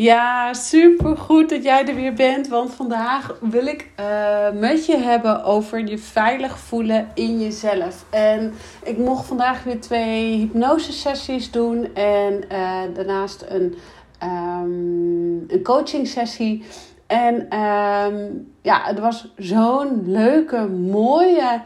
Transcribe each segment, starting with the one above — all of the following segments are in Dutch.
Ja, super goed dat jij er weer bent. Want vandaag wil ik uh, met je hebben over je veilig voelen in jezelf. En ik mocht vandaag weer twee hypnose sessies doen. En uh, daarnaast een, um, een coaching sessie. En um, ja, het was zo'n leuke, mooie,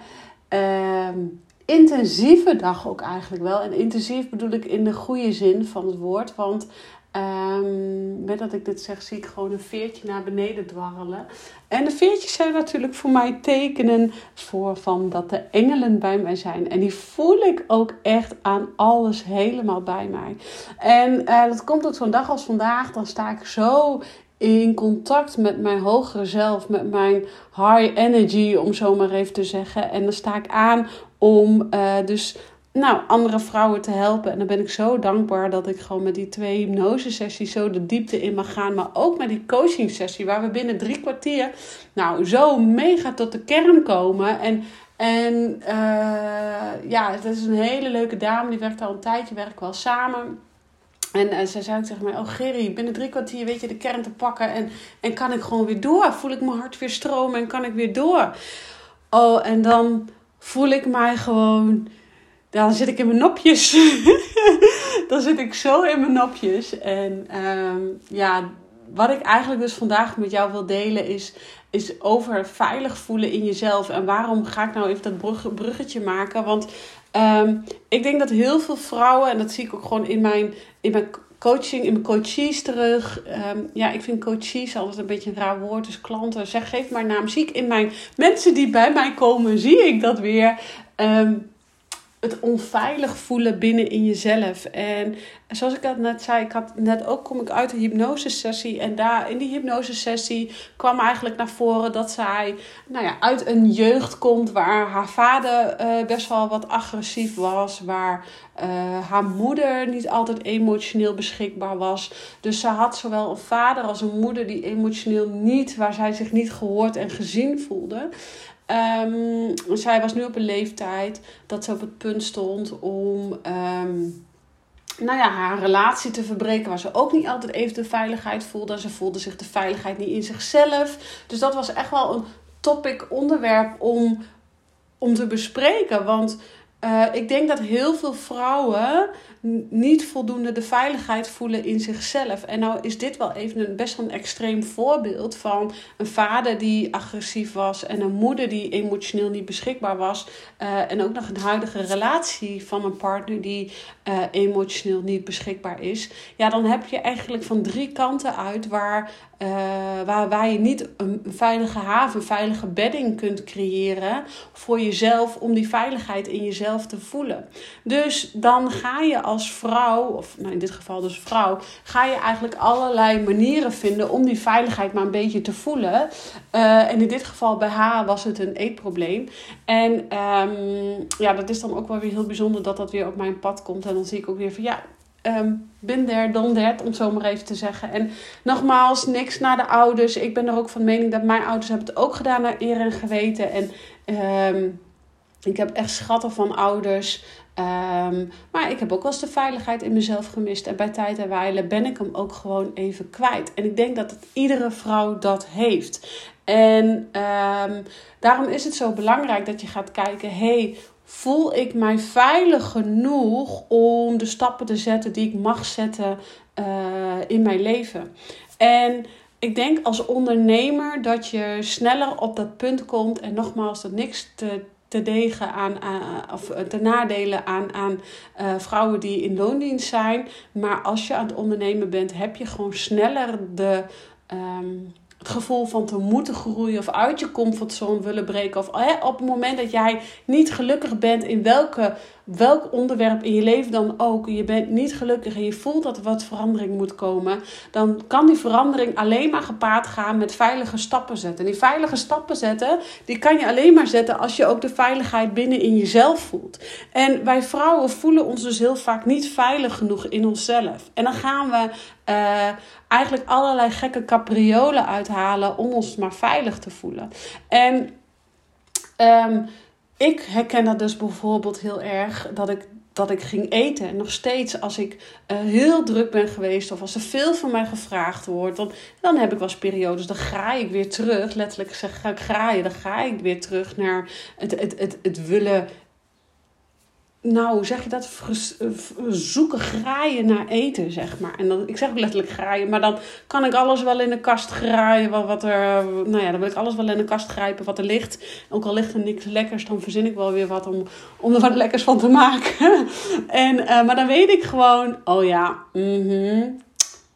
um, intensieve dag ook eigenlijk wel. En intensief bedoel ik in de goede zin van het woord. Want Um, met dat ik dit zeg, zie ik gewoon een veertje naar beneden dwarrelen. En de veertjes zijn natuurlijk voor mij tekenen voor van dat de engelen bij mij zijn. En die voel ik ook echt aan alles helemaal bij mij. En uh, dat komt op zo'n dag als vandaag. Dan sta ik zo in contact met mijn hogere zelf, met mijn high energy, om zo maar even te zeggen. En dan sta ik aan om uh, dus nou, andere vrouwen te helpen. En dan ben ik zo dankbaar dat ik gewoon met die twee hypnosesessies zo de diepte in mag gaan. Maar ook met die coaching sessie, waar we binnen drie kwartier nou zo mega tot de kern komen. En, en uh, ja, het is een hele leuke dame, die werkt al een tijdje, werken wel samen. En uh, zij zei tegen mij, oh Gerry, binnen drie kwartier weet je de kern te pakken. En, en kan ik gewoon weer door? Voel ik mijn hart weer stromen en kan ik weer door? Oh, en dan voel ik mij gewoon dan zit ik in mijn nopjes. dan zit ik zo in mijn nopjes. En um, ja, wat ik eigenlijk dus vandaag met jou wil delen is, is over veilig voelen in jezelf. En waarom ga ik nou even dat brug, bruggetje maken? Want um, ik denk dat heel veel vrouwen, en dat zie ik ook gewoon in mijn, in mijn coaching, in mijn coaches terug. Um, ja, ik vind coaches altijd een beetje een raar woord. Dus klanten, zeg geef maar naam. Zie ik in mijn mensen die bij mij komen, zie ik dat weer. Um, het onveilig voelen binnen in jezelf. En zoals ik dat net zei, ik had net ook kom ik uit een hypnosesessie. En daar in die hypnosesessie kwam eigenlijk naar voren dat zij nou ja, uit een jeugd komt waar haar vader uh, best wel wat agressief was. Waar uh, haar moeder niet altijd emotioneel beschikbaar was. Dus ze had zowel een vader als een moeder die emotioneel niet, waar zij zich niet gehoord en gezien voelde. Um, zij was nu op een leeftijd dat ze op het punt stond om um, nou ja, haar relatie te verbreken, waar ze ook niet altijd even de veiligheid voelde. Ze voelde zich de veiligheid niet in zichzelf. Dus dat was echt wel een topic onderwerp om, om te bespreken. Want uh, ik denk dat heel veel vrouwen niet voldoende de veiligheid voelen in zichzelf. En nou is dit wel even een best wel een extreem voorbeeld van een vader die agressief was en een moeder die emotioneel niet beschikbaar was. Uh, en ook nog een huidige relatie van een partner die uh, emotioneel niet beschikbaar is. Ja, dan heb je eigenlijk van drie kanten uit waar waar, waar je niet een veilige haven, veilige bedding kunt creëren voor jezelf om die veiligheid in jezelf te voelen. Dus dan ga je als vrouw, of nou in dit geval dus vrouw, ga je eigenlijk allerlei manieren vinden om die veiligheid maar een beetje te voelen. Uh, en in dit geval bij haar was het een eetprobleem. En um, ja, dat is dan ook wel weer heel bijzonder dat dat weer op mijn pad komt. En dan zie ik ook weer van ja, um, bin there, done that, om zo maar even te zeggen. En nogmaals, niks naar de ouders. Ik ben er ook van mening dat mijn ouders hebben het ook gedaan naar eer en geweten. En um, ik heb echt schatten van ouders. Um, maar ik heb ook wel eens de veiligheid in mezelf gemist. En bij tijd en wijle ben ik hem ook gewoon even kwijt. En ik denk dat iedere vrouw dat heeft. En um, daarom is het zo belangrijk dat je gaat kijken: hey, voel ik mij veilig genoeg om de stappen te zetten die ik mag zetten uh, in mijn leven? En ik denk als ondernemer dat je sneller op dat punt komt. En nogmaals, dat niks te, te degen aan, of te nadelen aan, aan uh, vrouwen die in loondienst zijn. Maar als je aan het ondernemen bent, heb je gewoon sneller de. Um, het gevoel van te moeten groeien of uit je comfortzone willen breken. Of op het moment dat jij niet gelukkig bent in welke, welk onderwerp in je leven dan ook. Je bent niet gelukkig en je voelt dat er wat verandering moet komen. Dan kan die verandering alleen maar gepaard gaan met veilige stappen zetten. En die veilige stappen zetten, die kan je alleen maar zetten als je ook de veiligheid binnen in jezelf voelt. En wij vrouwen voelen ons dus heel vaak niet veilig genoeg in onszelf. En dan gaan we uh, eigenlijk allerlei gekke capriolen uithalen om ons maar veilig te voelen. En um, ik herken dat dus bijvoorbeeld heel erg dat ik dat ik ging eten. En nog steeds, als ik uh, heel druk ben geweest of als er veel van mij gevraagd wordt, dan, dan heb ik wel periodes. Dan ga ik weer terug, letterlijk zeg ga ik graaien, dan ga ik weer terug naar het, het, het, het willen nou, zeg je dat? Zoeken, graaien naar eten, zeg maar. En dan, ik zeg ook letterlijk graaien, maar dan kan ik alles wel in de kast graaien. Wat, wat er, nou ja, dan wil ik alles wel in de kast grijpen wat er ligt. Ook al ligt er niks lekkers, dan verzin ik wel weer wat om, om er wat lekkers van te maken. en, uh, maar dan weet ik gewoon, oh ja, mm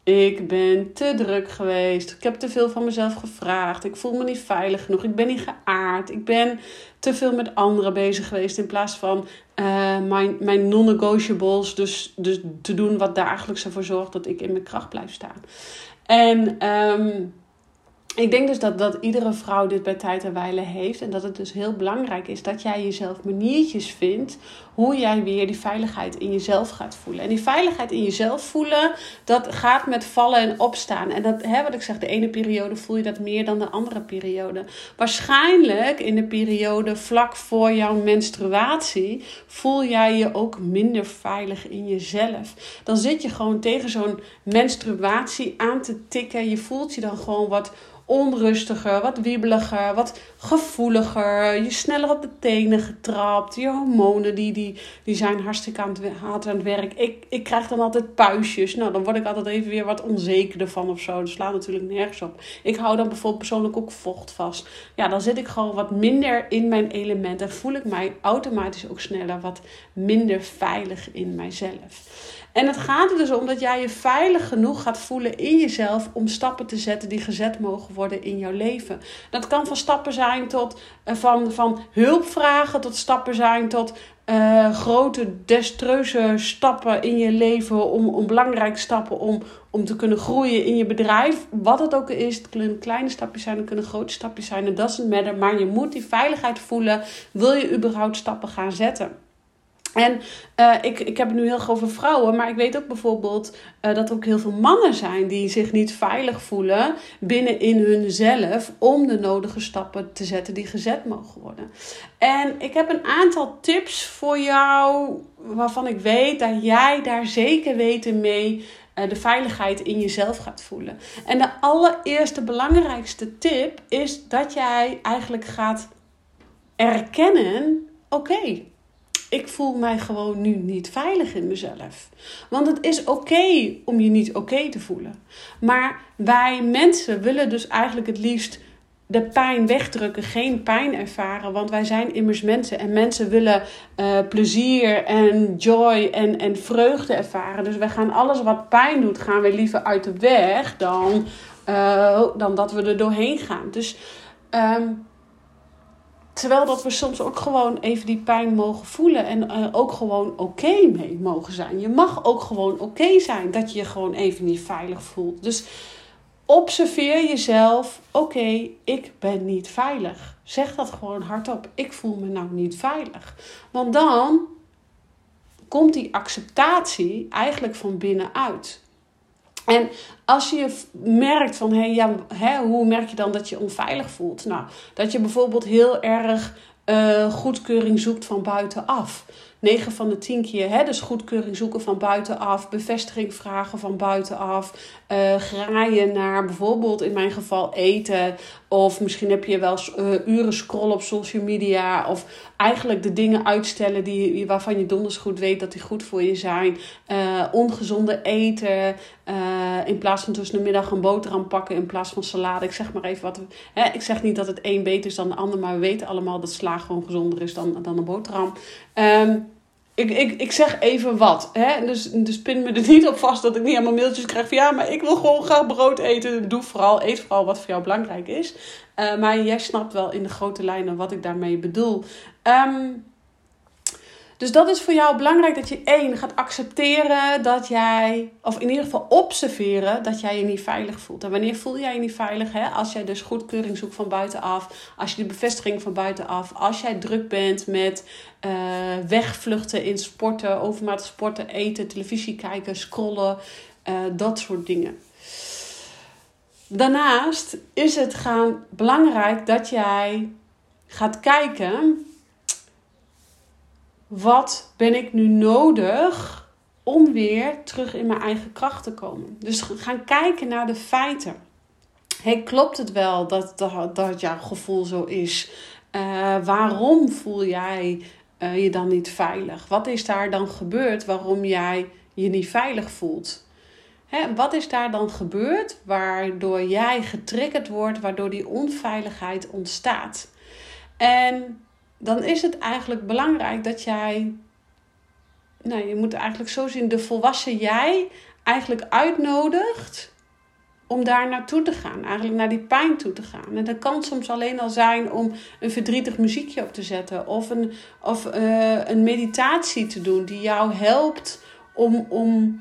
ik ben te druk geweest. Ik heb te veel van mezelf gevraagd. Ik voel me niet veilig genoeg. Ik ben niet geaard. Ik ben te veel met anderen bezig geweest. In plaats van uh, mijn, mijn non-negotiables. Dus, dus te doen wat dagelijks ervoor zorgt dat ik in mijn kracht blijf staan. En um, ik denk dus dat, dat iedere vrouw dit bij tijd en wijle heeft. En dat het dus heel belangrijk is dat jij jezelf maniertjes vindt. Hoe jij weer die veiligheid in jezelf gaat voelen. En die veiligheid in jezelf voelen, dat gaat met vallen en opstaan. En dat, hè, wat ik zeg, de ene periode voel je dat meer dan de andere periode. Waarschijnlijk in de periode vlak voor jouw menstruatie voel jij je ook minder veilig in jezelf. Dan zit je gewoon tegen zo'n menstruatie aan te tikken. Je voelt je dan gewoon wat onrustiger, wat wiebeliger, wat gevoeliger. Je sneller op de tenen getrapt. Je hormonen die, die, die zijn hartstikke aan het, hard aan het werk. Ik, ik krijg dan altijd puistjes. Nou, dan word ik altijd even weer wat onzekerder van of zo. Dat slaat natuurlijk nergens op. Ik hou dan bijvoorbeeld persoonlijk ook vocht vast. Ja, dan zit ik gewoon wat minder in mijn element. En voel ik mij automatisch ook sneller wat minder veilig in mijzelf. En het gaat er dus om dat jij je veilig genoeg gaat voelen in jezelf om stappen te zetten die gezet mogen worden in jouw leven. Dat kan van stappen zijn tot uh, van, van hulp vragen, tot stappen zijn tot uh, grote destreuze stappen in je leven, om, om belangrijke stappen om, om te kunnen groeien in je bedrijf. Wat het ook is, het kunnen kleine stapjes zijn, het kunnen grote stapjes zijn, dat doesn't matter. Maar je moet die veiligheid voelen, wil je überhaupt stappen gaan zetten. En uh, ik, ik heb het nu heel erg over vrouwen, maar ik weet ook bijvoorbeeld uh, dat er ook heel veel mannen zijn die zich niet veilig voelen binnen in hunzelf om de nodige stappen te zetten die gezet mogen worden. En ik heb een aantal tips voor jou waarvan ik weet dat jij daar zeker weten mee uh, de veiligheid in jezelf gaat voelen. En de allereerste belangrijkste tip is dat jij eigenlijk gaat erkennen: oké ik voel mij gewoon nu niet veilig in mezelf. Want het is oké om je niet oké te voelen. Maar wij mensen willen dus eigenlijk het liefst de pijn wegdrukken, geen pijn ervaren. Want wij zijn immers mensen. En mensen willen uh, plezier en joy en, en vreugde ervaren. Dus wij gaan alles wat pijn doet, gaan we liever uit de weg dan, uh, dan dat we er doorheen gaan. Dus um, Terwijl dat we soms ook gewoon even die pijn mogen voelen en uh, ook gewoon oké mee mogen zijn. Je mag ook gewoon oké zijn dat je je gewoon even niet veilig voelt. Dus observeer jezelf. Oké, ik ben niet veilig. Zeg dat gewoon hardop. Ik voel me nou niet veilig. Want dan komt die acceptatie eigenlijk van binnenuit. En als je merkt van, hey, ja, hè, hoe merk je dan dat je onveilig voelt? Nou, dat je bijvoorbeeld heel erg uh, goedkeuring zoekt van buitenaf. 9 van de 10 keer, hè, dus goedkeuring zoeken van buitenaf, bevestiging vragen van buitenaf, uh, graaien naar bijvoorbeeld in mijn geval eten, Of misschien heb je wel uh, uren scrollen op social media. Of eigenlijk de dingen uitstellen die, waarvan je donders goed weet dat die goed voor je zijn. Uh, ongezonde eten. in plaats van tussen de middag een boterham pakken in plaats van salade. Ik zeg maar even wat. Hè, ik zeg niet dat het een beter is dan de ander. Maar we weten allemaal dat sla gewoon gezonder is dan, dan een boterham. Um, ik, ik, ik zeg even wat. Hè? Dus, dus pin me er niet op vast dat ik niet allemaal mailtjes krijg van ja, maar ik wil gewoon graag brood eten. Doe vooral, eet vooral wat voor jou belangrijk is. Uh, maar jij snapt wel in de grote lijnen wat ik daarmee bedoel. Um, dus dat is voor jou belangrijk dat je één gaat accepteren dat jij, of in ieder geval observeren dat jij je niet veilig voelt. En wanneer voel jij je niet veilig? Hè? Als jij dus goedkeuring zoekt van buitenaf, als je de bevestiging van buitenaf, als jij druk bent met uh, wegvluchten in sporten, overmatig sporten, eten, televisie kijken, scrollen, uh, dat soort dingen. Daarnaast is het gaan belangrijk dat jij gaat kijken wat ben ik nu nodig om weer terug in mijn eigen kracht te komen? Dus gaan kijken naar de feiten. Hey, klopt het wel dat, dat, jouw gevoel zo is? Uh, waarom voel jij uh, je dan niet veilig? Wat is daar dan gebeurd waarom jij je niet veilig voelt? Hè, wat is daar dan gebeurd waardoor jij getriggerd wordt, waardoor die onveiligheid ontstaat? En dan is het eigenlijk belangrijk dat jij, nou je moet eigenlijk zo zien, de volwassen jij eigenlijk uitnodigt om daar naartoe te gaan, eigenlijk naar die pijn toe te gaan. En dat kan soms alleen al zijn om een verdrietig muziekje op te zetten of een, of, uh, een meditatie te doen die jou helpt om, om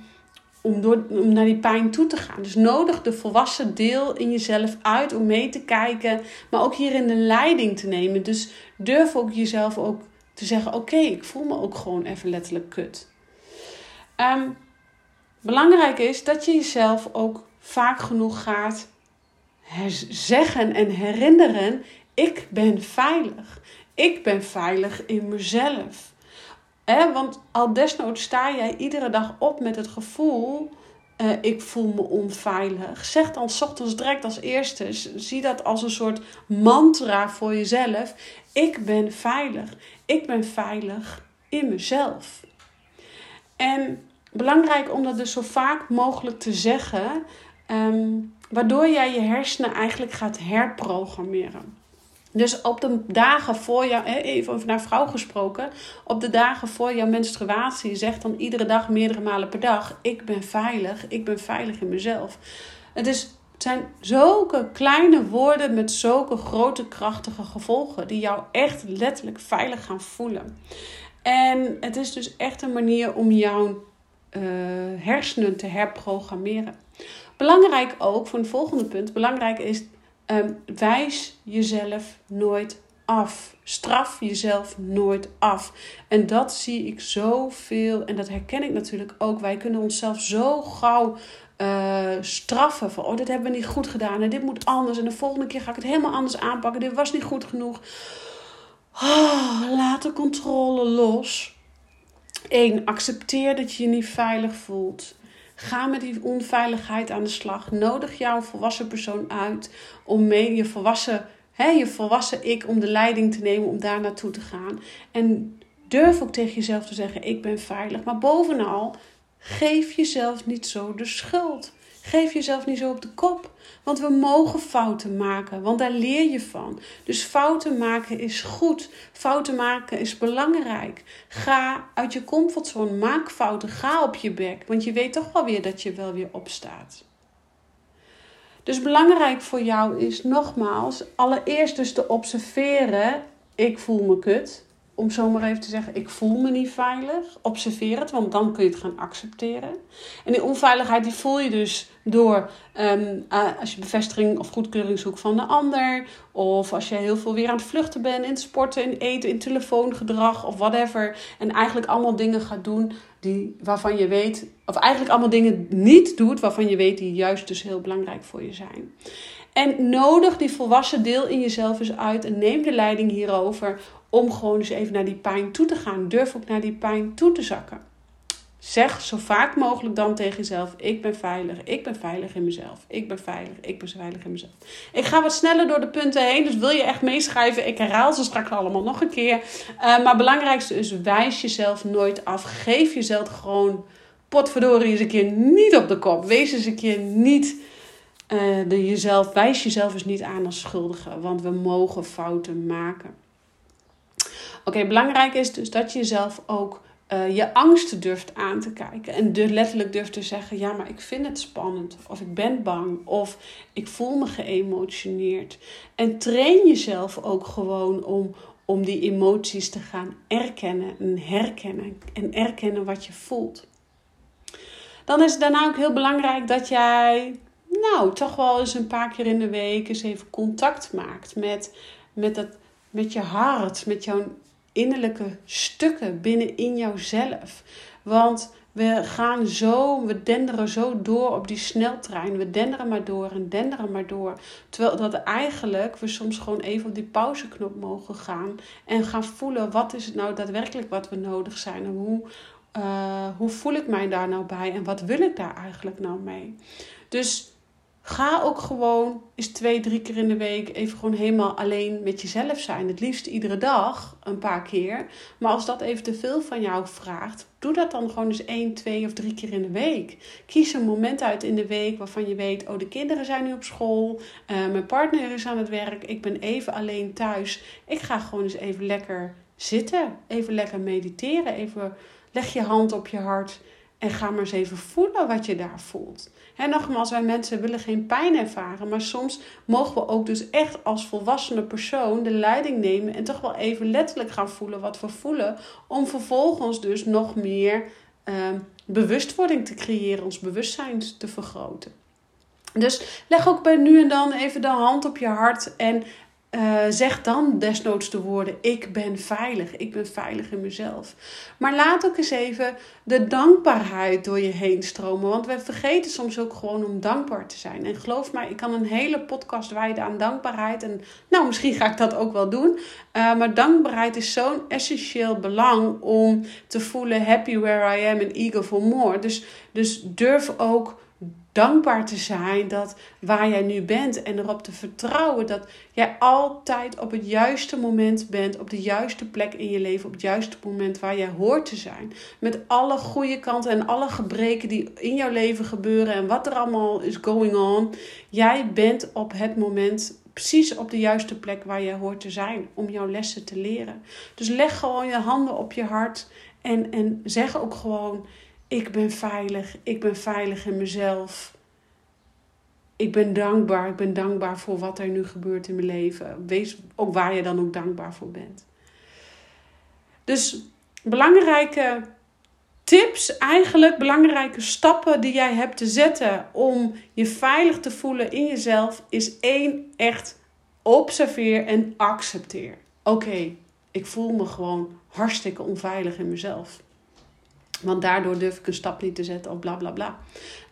om, door, om naar die pijn toe te gaan. Dus nodig de volwassen deel in jezelf uit om mee te kijken, maar ook hierin de leiding te nemen. Dus durf ook jezelf ook te zeggen: Oké, ik voel me ook gewoon even letterlijk kut. Um, belangrijk is dat je jezelf ook vaak genoeg gaat zeggen en herinneren: Ik ben veilig. Ik ben veilig in mezelf. Want al desnoods sta jij iedere dag op met het gevoel: uh, ik voel me onveilig. Zeg dan ochtends direct als eerste. Zie dat als een soort mantra voor jezelf. Ik ben veilig. Ik ben veilig in mezelf. En belangrijk om dat dus zo vaak mogelijk te zeggen, um, waardoor jij je hersenen eigenlijk gaat herprogrammeren. Dus op de dagen voor jou, even over naar vrouw gesproken, op de dagen voor jouw menstruatie, zeg dan iedere dag meerdere malen per dag: Ik ben veilig, ik ben veilig in mezelf. Het, is, het zijn zulke kleine woorden met zulke grote, krachtige gevolgen, die jou echt letterlijk veilig gaan voelen. En het is dus echt een manier om jouw uh, hersenen te herprogrammeren. Belangrijk ook, voor een volgende punt, belangrijk is Um, wijs jezelf nooit af. Straf jezelf nooit af. En dat zie ik zoveel. En dat herken ik natuurlijk ook. Wij kunnen onszelf zo gauw uh, straffen. Van, oh, dit hebben we niet goed gedaan. En dit moet anders. En de volgende keer ga ik het helemaal anders aanpakken. Dit was niet goed genoeg. Oh, laat de controle los. 1. Accepteer dat je je niet veilig voelt. Ga met die onveiligheid aan de slag. Nodig jouw volwassen persoon uit om mee je volwassen, hè, je volwassen ik om de leiding te nemen om daar naartoe te gaan. En durf ook tegen jezelf te zeggen: Ik ben veilig. Maar bovenal, geef jezelf niet zo de schuld. Geef jezelf niet zo op de kop. Want we mogen fouten maken, want daar leer je van. Dus fouten maken is goed. Fouten maken is belangrijk. Ga uit je comfortzone, maak fouten, ga op je bek. Want je weet toch wel weer dat je wel weer opstaat. Dus belangrijk voor jou is nogmaals, allereerst dus te observeren. Ik voel me kut om zomaar even te zeggen, ik voel me niet veilig. Observeer het, want dan kun je het gaan accepteren. En die onveiligheid die voel je dus door ehm, eh, als je bevestiging of goedkeuring zoekt van de ander. Of als je heel veel weer aan het vluchten bent in sporten, in eten, in telefoongedrag of whatever. En eigenlijk allemaal dingen gaat doen die, waarvan je weet, of eigenlijk allemaal dingen niet doet waarvan je weet die juist dus heel belangrijk voor je zijn. En nodig die volwassen deel in jezelf eens uit en neem de leiding hierover om gewoon eens even naar die pijn toe te gaan. Durf ook naar die pijn toe te zakken. Zeg zo vaak mogelijk dan tegen jezelf: Ik ben veilig, ik ben veilig in mezelf, ik ben veilig, ik ben veilig in mezelf. Ik ga wat sneller door de punten heen, dus wil je echt meeschrijven? Ik herhaal ze straks allemaal nog een keer. Uh, maar het belangrijkste is: wijs jezelf nooit af. Geef jezelf gewoon potverdorie eens een keer niet op de kop. Wees eens een keer niet. Uh, de jezelf, wijs jezelf eens niet aan als schuldige, want we mogen fouten maken. Oké, belangrijk is dus dat je jezelf ook uh, je angsten durft aan te kijken. En dus letterlijk durft te zeggen: Ja, maar ik vind het spannend. Of ik ben bang. Of ik voel me geëmotioneerd. En train jezelf ook gewoon om, om die emoties te gaan erkennen en herkennen. En erkennen wat je voelt. Dan is het daarna ook heel belangrijk dat jij, nou, toch wel eens een paar keer in de week eens even contact maakt met, met, dat, met je hart, met jouw innerlijke stukken binnenin jouzelf. Want we gaan zo, we denderen zo door op die sneltrein. We denderen maar door en denderen maar door. Terwijl dat eigenlijk we soms gewoon even op die pauzeknop mogen gaan. En gaan voelen wat is het nou daadwerkelijk wat we nodig zijn. En hoe, uh, hoe voel ik mij daar nou bij? En wat wil ik daar eigenlijk nou mee? Dus Ga ook gewoon eens twee, drie keer in de week even gewoon helemaal alleen met jezelf zijn. Het liefst iedere dag een paar keer. Maar als dat even te veel van jou vraagt, doe dat dan gewoon eens één, twee of drie keer in de week. Kies een moment uit in de week waarvan je weet: oh, de kinderen zijn nu op school, uh, mijn partner is aan het werk, ik ben even alleen thuis. Ik ga gewoon eens even lekker zitten, even lekker mediteren, even leg je hand op je hart en ga maar eens even voelen wat je daar voelt. En nogmaals, wij mensen willen geen pijn ervaren. Maar soms mogen we ook dus echt als volwassene persoon de leiding nemen. En toch wel even letterlijk gaan voelen wat we voelen. Om vervolgens dus nog meer uh, bewustwording te creëren. Ons bewustzijn te vergroten. Dus leg ook bij nu en dan even de hand op je hart en uh, zeg dan desnoods de woorden: Ik ben veilig, ik ben veilig in mezelf. Maar laat ook eens even de dankbaarheid door je heen stromen. Want we vergeten soms ook gewoon om dankbaar te zijn. En geloof mij, ik kan een hele podcast wijden aan dankbaarheid. En nou, misschien ga ik dat ook wel doen. Uh, maar dankbaarheid is zo'n essentieel belang om te voelen: happy where I am and eager for more. Dus, dus durf ook dankbaar te zijn dat waar jij nu bent en erop te vertrouwen dat jij altijd op het juiste moment bent, op de juiste plek in je leven, op het juiste moment waar jij hoort te zijn. Met alle goede kanten en alle gebreken die in jouw leven gebeuren en wat er allemaal is going on. Jij bent op het moment precies op de juiste plek waar jij hoort te zijn om jouw lessen te leren. Dus leg gewoon je handen op je hart en, en zeg ook gewoon ik ben veilig. Ik ben veilig in mezelf. Ik ben dankbaar. Ik ben dankbaar voor wat er nu gebeurt in mijn leven. Wees ook waar je dan ook dankbaar voor bent. Dus belangrijke tips, eigenlijk belangrijke stappen die jij hebt te zetten om je veilig te voelen in jezelf, is één echt observeer en accepteer. Oké, ik voel me gewoon hartstikke onveilig in mezelf. Want daardoor durf ik een stap niet te zetten of bla bla bla.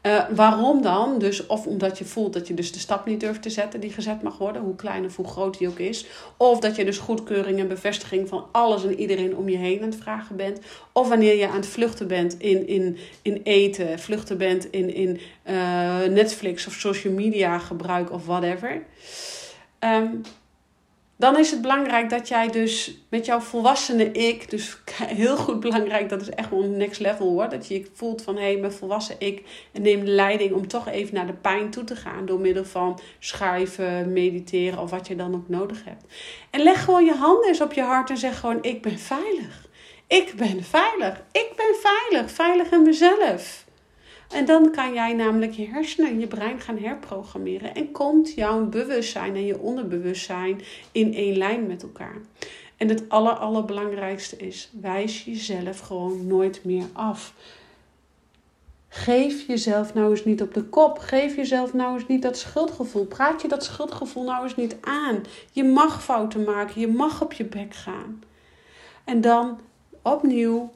Uh, waarom dan? Dus of omdat je voelt dat je dus de stap niet durft te zetten die gezet mag worden, hoe klein of hoe groot die ook is. Of dat je dus goedkeuring en bevestiging van alles en iedereen om je heen aan het vragen bent. Of wanneer je aan het vluchten bent in, in, in eten, vluchten bent in, in uh, Netflix of social media gebruik of whatever. Um, dan is het belangrijk dat jij dus met jouw volwassene ik, dus heel goed belangrijk, dat is echt wel next level hoor, dat je voelt van hé, hey, mijn volwassen ik neem de leiding om toch even naar de pijn toe te gaan door middel van schrijven, mediteren of wat je dan ook nodig hebt. En leg gewoon je handen eens op je hart en zeg gewoon ik ben veilig. Ik ben veilig. Ik ben veilig. Veilig in mezelf. En dan kan jij namelijk je hersenen en je brein gaan herprogrammeren. En komt jouw bewustzijn en je onderbewustzijn in één lijn met elkaar. En het aller, allerbelangrijkste is, wijs jezelf gewoon nooit meer af. Geef jezelf nou eens niet op de kop. Geef jezelf nou eens niet dat schuldgevoel. Praat je dat schuldgevoel nou eens niet aan. Je mag fouten maken. Je mag op je bek gaan. En dan opnieuw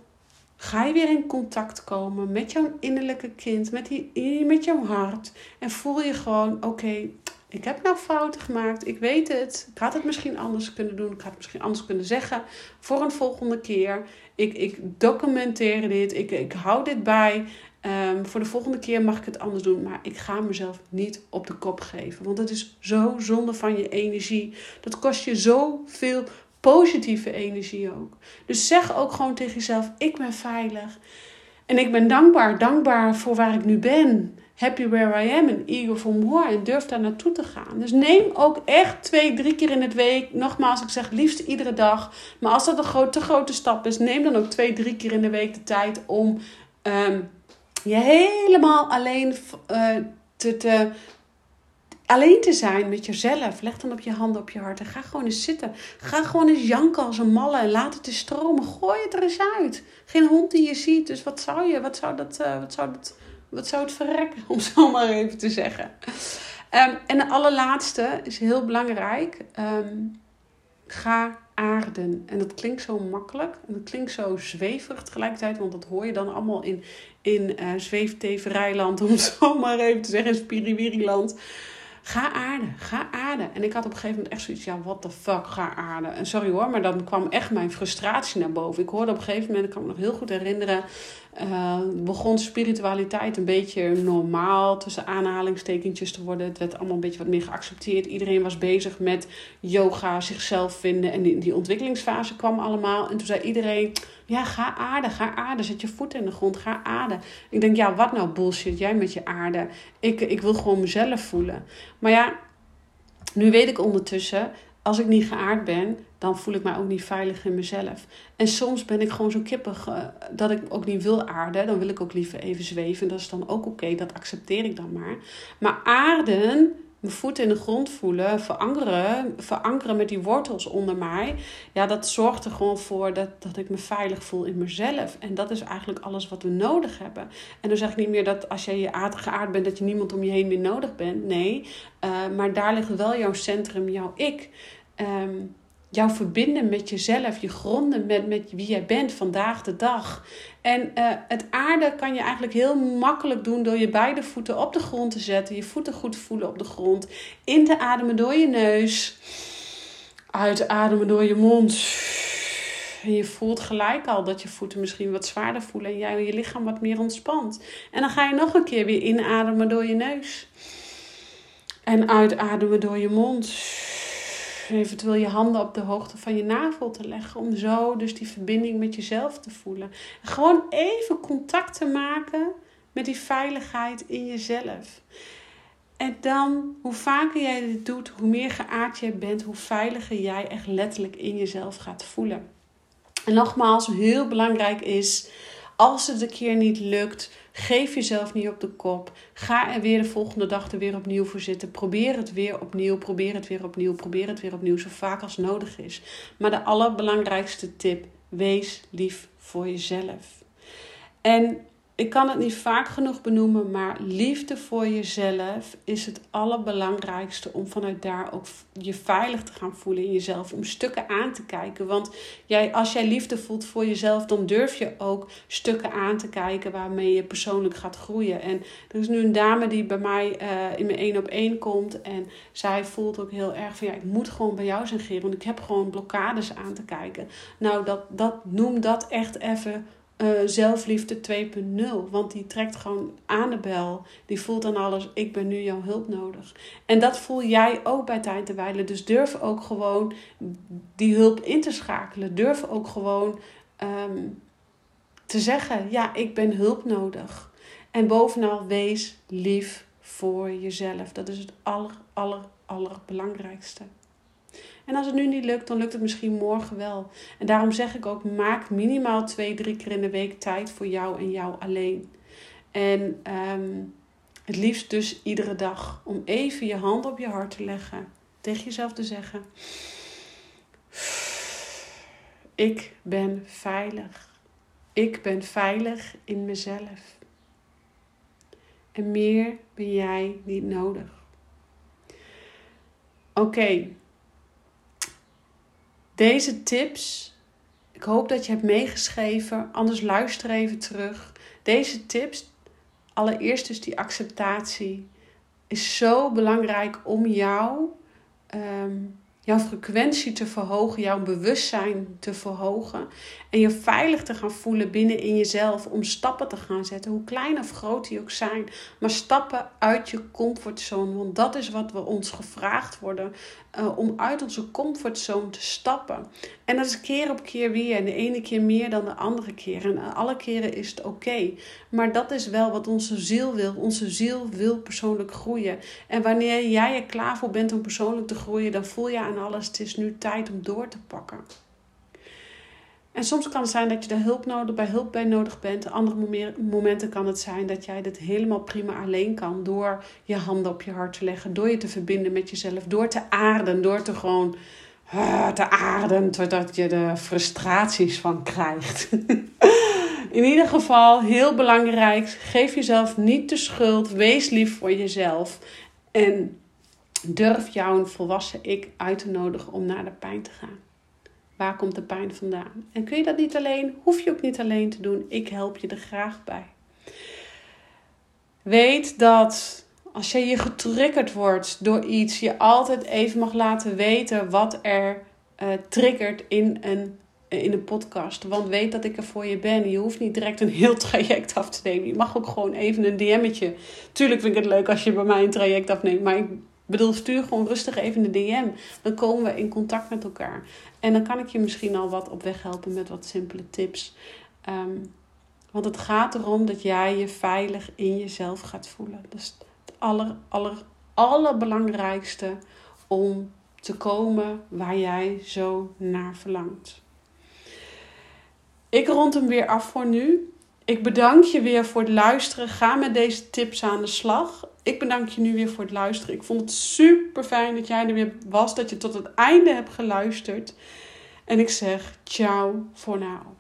ga je weer in contact komen met jouw innerlijke kind, met, die, met jouw hart. En voel je gewoon, oké, Ik heb nou fouten gemaakt. Ik weet het. Ik had het misschien anders kunnen doen. Ik had het misschien anders kunnen zeggen. Voor een volgende keer. Ik, ik documenteer dit. Ik, ik hou dit bij. Ehm, voor de volgende keer mag ik het anders doen. Maar ik ga mezelf niet op de kop geven. Want het is zo zonde van je energie. Dat kost je zoveel positieve energie ook. Dus zeg ook gewoon tegen jezelf: Ik ben veilig. En ik ben dankbaar. Dankbaar voor waar ik nu ben. Happy where I am en eager for more. En durf daar naartoe te gaan. Dus neem ook echt twee, drie keer in het week. Nogmaals, ik zeg liefst iedere dag. Maar als dat een grote, te grote stap is, neem dan ook twee, drie keer in de week de tijd om ehm, je helemaal alleen uh, te, te, alleen te zijn met jezelf. Leg dan op je handen op je hart en ga gewoon eens zitten. Ga gewoon eens janken als een malle en laat het eens stromen. Gooi het er eens uit. Geen hond die je ziet, dus wat zou je, wat zou dat, uh, wat zou dat wat zou het verrekken, om zo maar even te zeggen. Um, en de allerlaatste is heel belangrijk. Um, ga aarden. En dat klinkt zo makkelijk. En dat klinkt zo zweverig tegelijkertijd. Want dat hoor je dan allemaal in, in uh, zweefteverijland. Om zo maar even te zeggen. In spiriwiriland. Ga aarden, ga aarden. En ik had op een gegeven moment echt zoiets, ja, what the fuck, ga aarden. En sorry hoor, maar dan kwam echt mijn frustratie naar boven. Ik hoorde op een gegeven moment, ik kan me nog heel goed herinneren, uh, begon spiritualiteit een beetje normaal tussen aanhalingstekentjes te worden. Het werd allemaal een beetje wat meer geaccepteerd. Iedereen was bezig met yoga, zichzelf vinden. En die, die ontwikkelingsfase kwam allemaal. En toen zei iedereen, ja, ga aarden, ga aarden. Zet je voet in de grond, ga aarden. Ik denk, ja, wat nou bullshit, jij met je aarde. Ik, ik wil gewoon mezelf voelen. Maar ja, nu weet ik ondertussen, als ik niet geaard ben, dan voel ik mij ook niet veilig in mezelf. En soms ben ik gewoon zo kippig uh, dat ik ook niet wil aarden. Dan wil ik ook liever even zweven. Dat is dan ook oké, dat accepteer ik dan maar. Maar aarden, mijn voeten in de grond voelen, verankeren, verankeren met die wortels onder mij. Ja, dat zorgt er gewoon voor dat, dat ik me veilig voel in mezelf. En dat is eigenlijk alles wat we nodig hebben. En dan zeg ik niet meer dat als je je geaard bent, dat je niemand om je heen meer nodig bent. Nee, uh, maar daar ligt wel jouw centrum, jouw ik. Um, jou verbinden met jezelf, je gronden met, met wie jij bent vandaag de dag. En uh, het aarde kan je eigenlijk heel makkelijk doen door je beide voeten op de grond te zetten, je voeten goed voelen op de grond, in te ademen door je neus, uitademen door je mond. En je voelt gelijk al dat je voeten misschien wat zwaarder voelen en jij je lichaam wat meer ontspant. En dan ga je nog een keer weer inademen door je neus. En uitademen door je mond eventueel je handen op de hoogte van je navel te leggen. Om zo dus die verbinding met jezelf te voelen. gewoon even contact te maken met die veiligheid in jezelf. En dan, hoe vaker jij dit doet, hoe meer geaard jij bent, hoe veiliger jij echt letterlijk in jezelf gaat voelen. En nogmaals, heel belangrijk is, als het een keer niet lukt, Geef jezelf niet op de kop. Ga er weer de volgende dag er weer opnieuw voor zitten. Probeer het weer opnieuw. Probeer het weer opnieuw. Probeer het weer opnieuw. Zo vaak als nodig is. Maar de allerbelangrijkste tip: wees lief voor jezelf. En ik kan het niet vaak genoeg benoemen, maar liefde voor jezelf is het allerbelangrijkste om vanuit daar ook je veilig te gaan voelen in jezelf. Om stukken aan te kijken. Want jij, als jij liefde voelt voor jezelf, dan durf je ook stukken aan te kijken waarmee je persoonlijk gaat groeien. En er is nu een dame die bij mij uh, in mijn één op één komt. En zij voelt ook heel erg van ja, ik moet gewoon bij jou zijn, Geer. Want ik heb gewoon blokkades aan te kijken. Nou, dat, dat, noem dat echt even uh, zelfliefde 2.0. Want die trekt gewoon aan de bel. Die voelt dan alles, ik ben nu jouw hulp nodig. En dat voel jij ook bij tijd te wijlen. Dus durf ook gewoon die hulp in te schakelen. Durf ook gewoon um, te zeggen, ja, ik ben hulp nodig. En bovenal, wees lief voor jezelf. Dat is het aller, aller, allerbelangrijkste. En als het nu niet lukt, dan lukt het misschien morgen wel. En daarom zeg ik ook: maak minimaal twee, drie keer in de week tijd voor jou en jou alleen. En ehm, het liefst dus iedere dag. Om even je hand op je hart te leggen. Tegen jezelf te zeggen: Ik ben veilig. Ik ben veilig in mezelf. En meer ben jij niet nodig. Oké, deze tips, ik hoop dat je hebt meegeschreven, anders luister even terug. Deze tips, allereerst dus die acceptatie. is zo belangrijk om jou, ehm, jouw frequentie te verhogen, jouw bewustzijn te verhogen. En je veilig te gaan voelen binnen in jezelf om stappen te gaan zetten, hoe klein of groot die ook zijn. Maar stappen uit je comfortzone, want dat is wat we ons gevraagd worden uh, om uit onze comfortzone te stappen. En dat is keer op keer weer. En de ene keer meer dan de andere keer. En alle keren is het oké. Maar dat is wel wat onze ziel wil. Onze ziel wil persoonlijk groeien. En wanneer jij er klaar voor bent om persoonlijk te groeien, dan voel je aan alles: het is nu tijd om door te pakken. En soms kan het zijn dat je er hulp nodig, bij hulp bij nodig bent. Andere momenten kan het zijn dat jij dit helemaal prima alleen kan. Door je handen op je hart te leggen. Door je te verbinden met jezelf. Door te aarden. Door te gewoon uh, te aarden. Totdat je er frustraties van krijgt. In ieder geval, heel belangrijk. Geef jezelf niet de schuld. Wees lief voor jezelf. En durf jouw volwassen ik uit te nodigen om naar de pijn te gaan. Waar komt de pijn vandaan? En kun je dat niet alleen, hoef je ook niet alleen te doen. Ik help je er graag bij. Weet dat als je je getriggerd wordt door iets, je altijd even mag laten weten wat er uh, triggert in een, in een podcast. Want weet dat ik er voor je ben. Je hoeft niet direct een heel traject af te nemen. Je mag ook gewoon even een DM'tje. Tuurlijk vind ik het leuk als je bij mij een traject afneemt. Maar ik bedoel, stuur gewoon rustig even een DM. Dan komen we in contact met elkaar. En dan kan ik je misschien al wat op weg helpen met wat simpele tips. Ehm, want het gaat erom dat jij je veilig in jezelf gaat voelen. Dat is het aller, aller, allerbelangrijkste om te komen waar jij zo naar verlangt. Ik rond hem weer af voor nu. Ik bedank je weer voor het luisteren. Ga met deze tips aan de slag. Ik bedank je nu weer voor het luisteren. Ik vond het super fijn dat jij er weer was, dat je tot het einde hebt geluisterd. En ik zeg ciao voor nu.